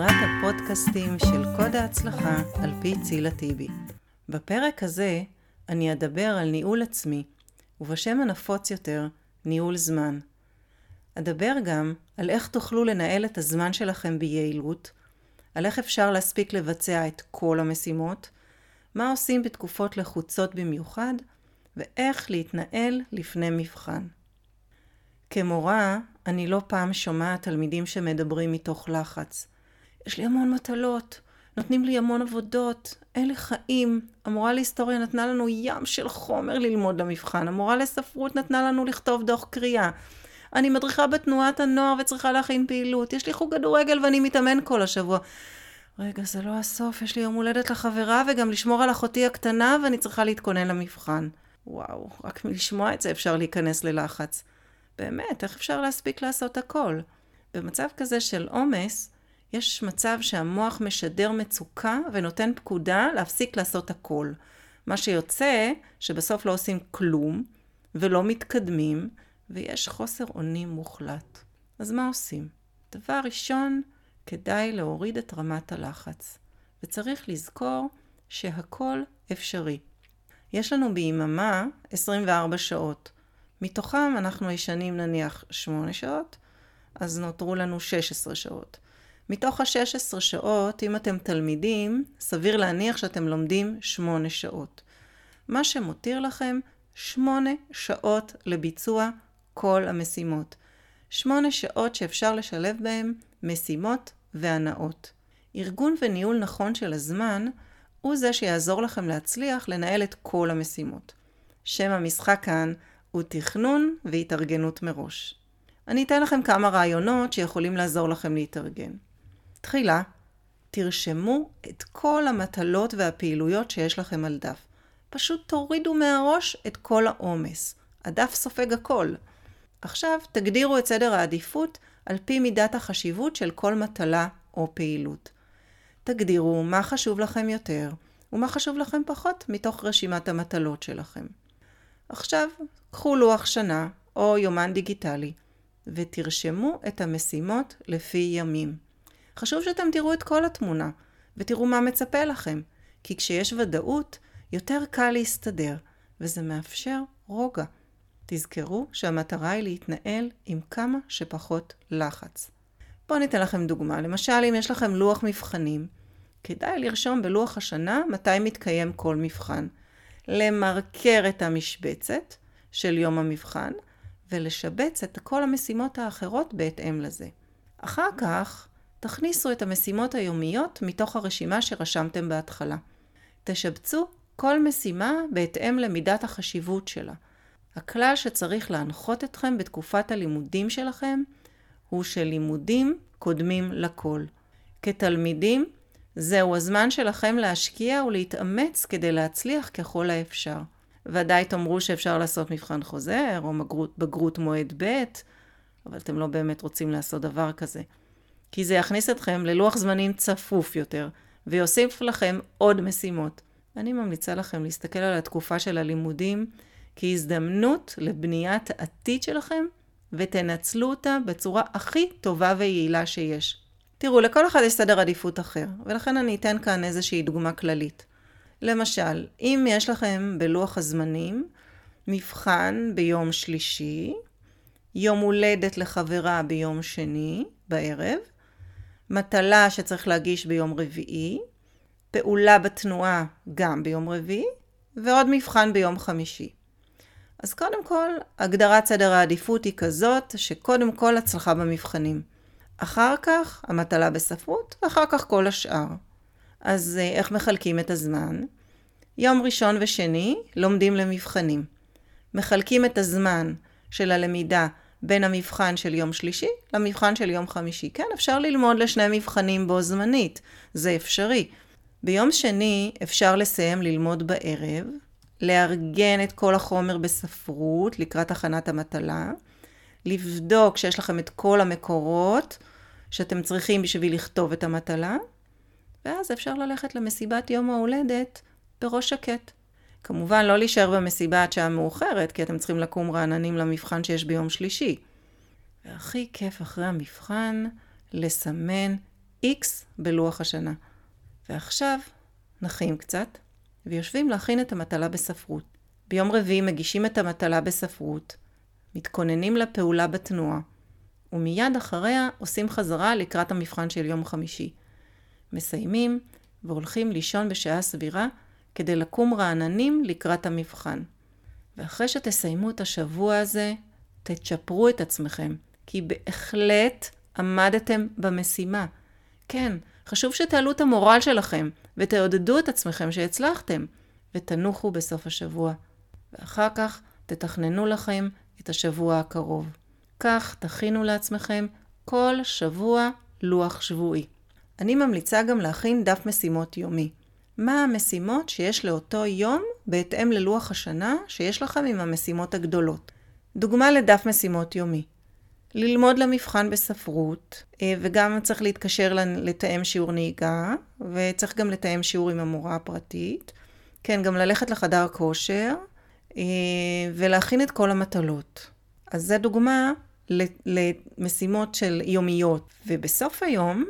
סדרת הפודקאסטים של קוד ההצלחה על פי צילה טיבי. בפרק הזה אני אדבר על ניהול עצמי, ובשם הנפוץ יותר, ניהול זמן. אדבר גם על איך תוכלו לנהל את הזמן שלכם ביעילות, על איך אפשר להספיק לבצע את כל המשימות, מה עושים בתקופות לחוצות במיוחד, ואיך להתנהל לפני מבחן. כמורה, אני לא פעם שומעת תלמידים שמדברים מתוך לחץ. יש לי המון מטלות, נותנים לי המון עבודות, אין לי חיים. המורה להיסטוריה נתנה לנו ים של חומר ללמוד למבחן, המורה לספרות נתנה לנו לכתוב דוח קריאה. אני מדריכה בתנועת הנוער וצריכה להכין פעילות, יש לי חוג כדורגל ואני מתאמן כל השבוע. רגע, זה לא הסוף, יש לי יום הולדת לחברה וגם לשמור על אחותי הקטנה ואני צריכה להתכונן למבחן. וואו, רק מלשמוע את זה אפשר להיכנס ללחץ. באמת, איך אפשר להספיק לעשות הכל? במצב כזה של עומס, יש מצב שהמוח משדר מצוקה ונותן פקודה להפסיק לעשות הכל. מה שיוצא שבסוף לא עושים כלום ולא מתקדמים ויש חוסר אונים מוחלט. אז מה עושים? דבר ראשון, כדאי להוריד את רמת הלחץ. וצריך לזכור שהכל אפשרי. יש לנו ביממה 24 שעות. מתוכם אנחנו ישנים נניח 8 שעות, אז נותרו לנו 16 שעות. מתוך ה-16 שעות, אם אתם תלמידים, סביר להניח שאתם לומדים 8 שעות. מה שמותיר לכם 8 שעות לביצוע כל המשימות. 8 שעות שאפשר לשלב בהם משימות והנאות. ארגון וניהול נכון של הזמן הוא זה שיעזור לכם להצליח לנהל את כל המשימות. שם המשחק כאן הוא תכנון והתארגנות מראש. אני אתן לכם כמה רעיונות שיכולים לעזור לכם להתארגן. תחילה, תרשמו את כל המטלות והפעילויות שיש לכם על דף. פשוט תורידו מהראש את כל העומס. הדף סופג הכל. עכשיו תגדירו את סדר העדיפות על פי מידת החשיבות של כל מטלה או פעילות. תגדירו מה חשוב לכם יותר ומה חשוב לכם פחות מתוך רשימת המטלות שלכם. עכשיו, קחו לוח שנה או יומן דיגיטלי ותרשמו את המשימות לפי ימים. חשוב שאתם תראו את כל התמונה ותראו מה מצפה לכם, כי כשיש ודאות, יותר קל להסתדר, וזה מאפשר רוגע. תזכרו שהמטרה היא להתנהל עם כמה שפחות לחץ. בואו ניתן לכם דוגמה. למשל, אם יש לכם לוח מבחנים, כדאי לרשום בלוח השנה מתי מתקיים כל מבחן. למרקר את המשבצת של יום המבחן ולשבץ את כל המשימות האחרות בהתאם לזה. אחר כך, תכניסו את המשימות היומיות מתוך הרשימה שרשמתם בהתחלה. תשבצו כל משימה בהתאם למידת החשיבות שלה. הכלל שצריך להנחות אתכם בתקופת הלימודים שלכם הוא שלימודים קודמים לכל. כתלמידים, זהו הזמן שלכם להשקיע ולהתאמץ כדי להצליח ככל האפשר. ודאי תאמרו שאפשר לעשות מבחן חוזר, או בגרות, בגרות מועד ב', אבל אתם לא באמת רוצים לעשות דבר כזה. כי זה יכניס אתכם ללוח זמנים צפוף יותר, ויוסיף לכם עוד משימות. אני ממליצה לכם להסתכל על התקופה של הלימודים כהזדמנות לבניית העתיד שלכם, ותנצלו אותה בצורה הכי טובה ויעילה שיש. תראו, לכל אחד יש סדר עדיפות אחר, ולכן אני אתן כאן איזושהי דוגמה כללית. למשל, אם יש לכם בלוח הזמנים מבחן ביום שלישי, יום הולדת לחברה ביום שני בערב, מטלה שצריך להגיש ביום רביעי, פעולה בתנועה גם ביום רביעי, ועוד מבחן ביום חמישי. אז קודם כל, הגדרת סדר העדיפות היא כזאת שקודם כל הצלחה במבחנים. אחר כך המטלה בספרות, ואחר כך כל השאר. אז אה, איך מחלקים את הזמן? יום ראשון ושני לומדים למבחנים. מחלקים את הזמן של הלמידה בין המבחן של יום שלישי למבחן של יום חמישי. כן, אפשר ללמוד לשני מבחנים בו זמנית, זה אפשרי. ביום שני אפשר לסיים ללמוד בערב, לארגן את כל החומר בספרות לקראת הכנת המטלה, לבדוק שיש לכם את כל המקורות שאתם צריכים בשביל לכתוב את המטלה, ואז אפשר ללכת למסיבת יום ההולדת בראש שקט. כמובן, לא להישאר במסיבה עד שעה מאוחרת, כי אתם צריכים לקום רעננים למבחן שיש ביום שלישי. והכי כיף אחרי המבחן, לסמן X בלוח השנה. ועכשיו נחים קצת, ויושבים להכין את המטלה בספרות. ביום רביעי מגישים את המטלה בספרות, מתכוננים לפעולה בתנועה, ומיד אחריה עושים חזרה לקראת המבחן של יום חמישי. מסיימים והולכים לישון בשעה סבירה כדי לקום רעננים לקראת המבחן. ואחרי שתסיימו את השבוע הזה, תצ'פרו את עצמכם, כי בהחלט עמדתם במשימה. כן, חשוב שתעלו את המורל שלכם ותעודדו את עצמכם שהצלחתם, ותנוחו בסוף השבוע. ואחר כך תתכננו לכם את השבוע הקרוב. כך תכינו לעצמכם כל שבוע לוח שבועי. אני ממליצה גם להכין דף משימות יומי. מה המשימות שיש לאותו יום בהתאם ללוח השנה שיש לכם עם המשימות הגדולות. דוגמה לדף משימות יומי. ללמוד למבחן בספרות, אה, וגם צריך להתקשר לתאם שיעור נהיגה, וצריך גם לתאם שיעור עם המורה הפרטית. כן, גם ללכת לחדר כושר, אה, ולהכין את כל המטלות. אז זה דוגמה למשימות של יומיות. ובסוף היום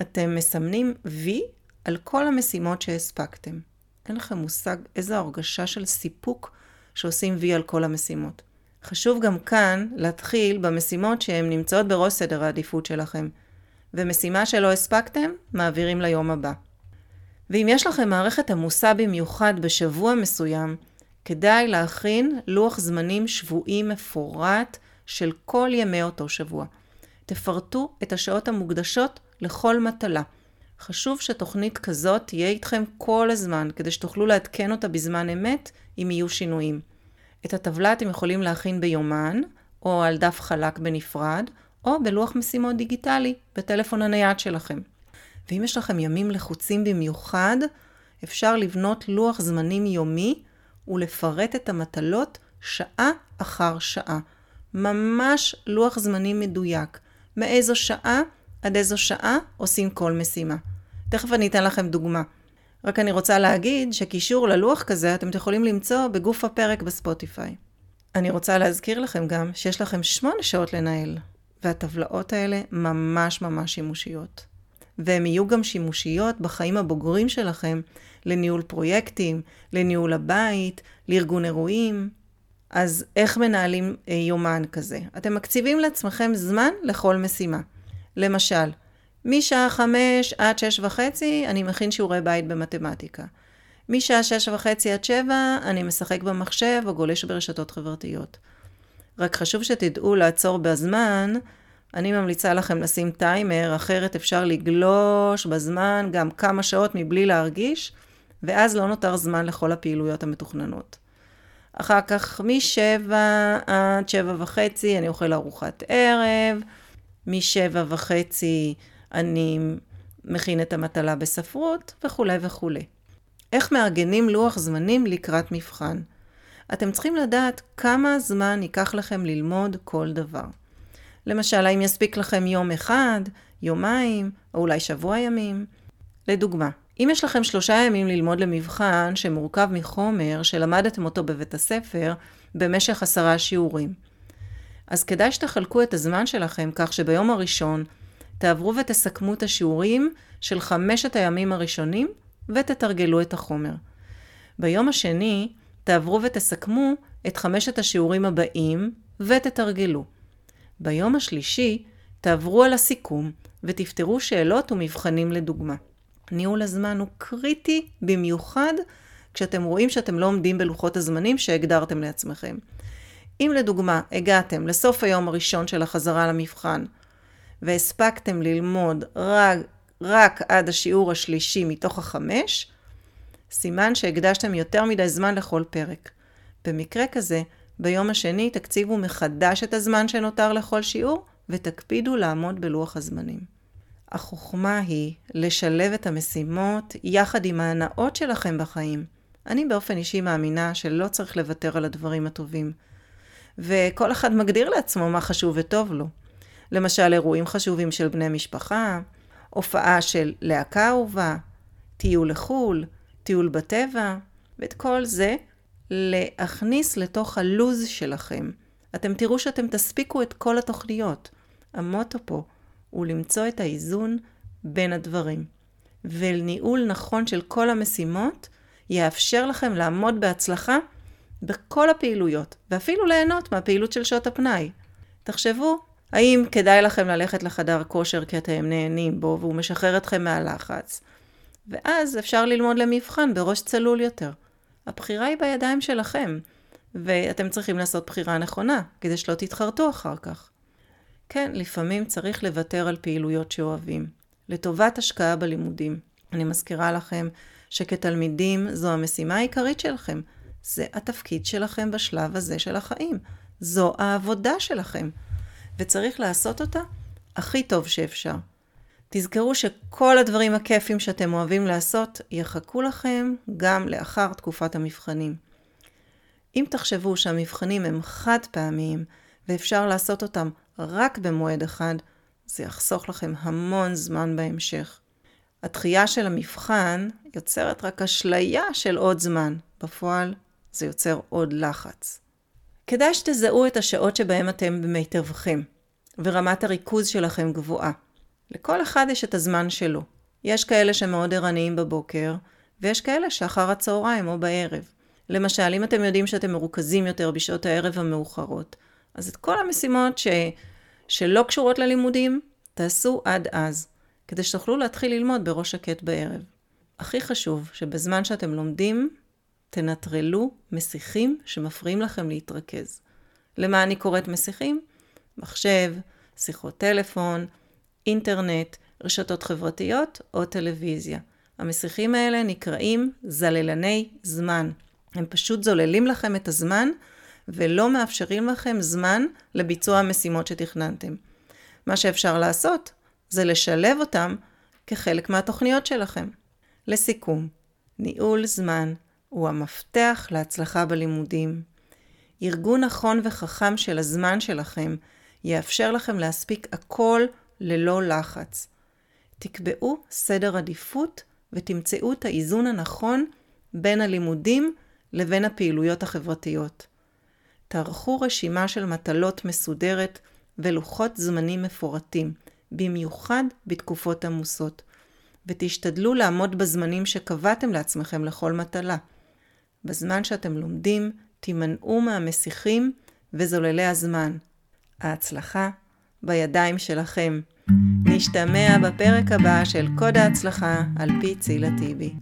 אתם מסמנים וי על כל המשימות שהספקתם. אין לכם מושג איזו הרגשה של סיפוק שעושים וי על כל המשימות. חשוב גם כאן להתחיל במשימות שהן נמצאות בראש סדר העדיפות שלכם, ומשימה שלא הספקתם, מעבירים ליום הבא. ואם יש לכם מערכת עמוסה במיוחד בשבוע מסוים, כדאי להכין לוח זמנים שבועי מפורט של כל ימי אותו שבוע. תפרטו את השעות המוקדשות לכל מטלה. חשוב שתוכנית כזאת תהיה איתכם כל הזמן, כדי שתוכלו לעדכן אותה בזמן אמת אם יהיו שינויים. את הטבלה אתם יכולים להכין ביומן, או על דף חלק בנפרד, או בלוח משימות דיגיטלי, בטלפון הנייד שלכם. ואם יש לכם ימים לחוצים במיוחד, אפשר לבנות לוח זמנים יומי ולפרט את המטלות שעה אחר שעה. ממש לוח זמנים מדויק. מאיזו שעה עד איזו שעה עושים כל משימה. תכף אני אתן לכם דוגמה. רק אני רוצה להגיד שקישור ללוח כזה אתם יכולים למצוא בגוף הפרק בספוטיפיי. אני רוצה להזכיר לכם גם שיש לכם שמונה שעות לנהל, והטבלאות האלה ממש ממש שימושיות. והן יהיו גם שימושיות בחיים הבוגרים שלכם לניהול פרויקטים, לניהול הבית, לארגון אירועים. אז איך מנהלים אה, יומן כזה? אתם מקציבים לעצמכם זמן לכל משימה. למשל, משעה חמש עד שש וחצי אני מכין שיעורי בית במתמטיקה. משעה שש וחצי עד שבע אני משחק במחשב או גולש ברשתות חברתיות. רק חשוב שתדעו לעצור בזמן, אני ממליצה לכם לשים טיימר, אחרת אפשר לגלוש בזמן גם כמה שעות מבלי להרגיש, ואז לא נותר זמן לכל הפעילויות המתוכננות. אחר כך משבע עד שבע וחצי אני אוכל ארוחת ערב, משבע וחצי אני מכין את המטלה בספרות, וכולי וכולי. איך מארגנים לוח זמנים לקראת מבחן? אתם צריכים לדעת כמה זמן ייקח לכם ללמוד כל דבר. למשל, האם יספיק לכם יום אחד, יומיים, או אולי שבוע ימים? לדוגמה, אם יש לכם שלושה ימים ללמוד למבחן שמורכב מחומר שלמדתם אותו בבית הספר במשך עשרה שיעורים, אז כדאי שתחלקו את הזמן שלכם כך שביום הראשון תעברו ותסכמו את השיעורים של חמשת הימים הראשונים ותתרגלו את החומר. ביום השני תעברו ותסכמו את חמשת השיעורים הבאים ותתרגלו. ביום השלישי תעברו על הסיכום ותפתרו שאלות ומבחנים לדוגמה. ניהול הזמן הוא קריטי במיוחד כשאתם רואים שאתם לא עומדים בלוחות הזמנים שהגדרתם לעצמכם. אם לדוגמה הגעתם לסוף היום הראשון של החזרה למבחן והספקתם ללמוד רק, רק עד השיעור השלישי מתוך החמש, סימן שהקדשתם יותר מדי זמן לכל פרק. במקרה כזה, ביום השני תקציבו מחדש את הזמן שנותר לכל שיעור ותקפידו לעמוד בלוח הזמנים. החוכמה היא לשלב את המשימות יחד עם ההנאות שלכם בחיים. אני באופן אישי מאמינה שלא צריך לוותר על הדברים הטובים. וכל אחד מגדיר לעצמו מה חשוב וטוב לו. למשל, אירועים חשובים של בני משפחה, הופעה של להקה אהובה, טיול לחו"ל, טיול בטבע, ואת כל זה להכניס לתוך הלוז שלכם. אתם תראו שאתם תספיקו את כל התוכניות. המוטו פה הוא למצוא את האיזון בין הדברים. וניהול נכון של כל המשימות יאפשר לכם לעמוד בהצלחה בכל הפעילויות, ואפילו ליהנות מהפעילות של שעות הפנאי. תחשבו, האם כדאי לכם ללכת לחדר כושר כי אתם נהנים בו והוא משחרר אתכם מהלחץ? ואז אפשר ללמוד למבחן בראש צלול יותר. הבחירה היא בידיים שלכם, ואתם צריכים לעשות בחירה נכונה, כדי שלא תתחרטו אחר כך. כן, לפעמים צריך לוותר על פעילויות שאוהבים, לטובת השקעה בלימודים. אני מזכירה לכם שכתלמידים זו המשימה העיקרית שלכם. זה התפקיד שלכם בשלב הזה של החיים. זו העבודה שלכם. וצריך לעשות אותה הכי טוב שאפשר. תזכרו שכל הדברים הכיפים שאתם אוהבים לעשות יחכו לכם גם לאחר תקופת המבחנים. אם תחשבו שהמבחנים הם חד פעמיים ואפשר לעשות אותם רק במועד אחד, זה יחסוך לכם המון זמן בהמשך. הדחייה של המבחן יוצרת רק אשליה של עוד זמן. בפועל זה יוצר עוד לחץ. כדאי שתזהו את השעות שבהם אתם במיטבכם, ורמת הריכוז שלכם גבוהה. לכל אחד יש את הזמן שלו. יש כאלה שמאוד ערניים בבוקר, ויש כאלה שאחר הצהריים או בערב. למשל, אם אתם יודעים שאתם מרוכזים יותר בשעות הערב המאוחרות, אז את כל המשימות ש... שלא קשורות ללימודים, תעשו עד אז, כדי שתוכלו להתחיל ללמוד בראש שקט בערב. הכי חשוב שבזמן שאתם לומדים, תנטרלו מסיחים שמפריעים לכם להתרכז. למה אני קוראת מסיחים? מחשב, שיחות טלפון, אינטרנט, רשתות חברתיות או טלוויזיה. המסיחים האלה נקראים זללני זמן. הם פשוט זוללים לכם את הזמן ולא מאפשרים לכם זמן לביצוע המשימות שתכננתם. מה שאפשר לעשות זה לשלב אותם כחלק מהתוכניות שלכם. לסיכום, ניהול זמן הוא המפתח להצלחה בלימודים. ארגון נכון וחכם של הזמן שלכם יאפשר לכם להספיק הכל ללא לחץ. תקבעו סדר עדיפות ותמצאו את האיזון הנכון בין הלימודים לבין הפעילויות החברתיות. תערכו רשימה של מטלות מסודרת ולוחות זמנים מפורטים, במיוחד בתקופות עמוסות, ותשתדלו לעמוד בזמנים שקבעתם לעצמכם לכל מטלה. בזמן שאתם לומדים, תימנעו מהמסיחים וזוללי הזמן. ההצלחה בידיים שלכם. נשתמע בפרק הבא של קוד ההצלחה על פי צילה טיבי.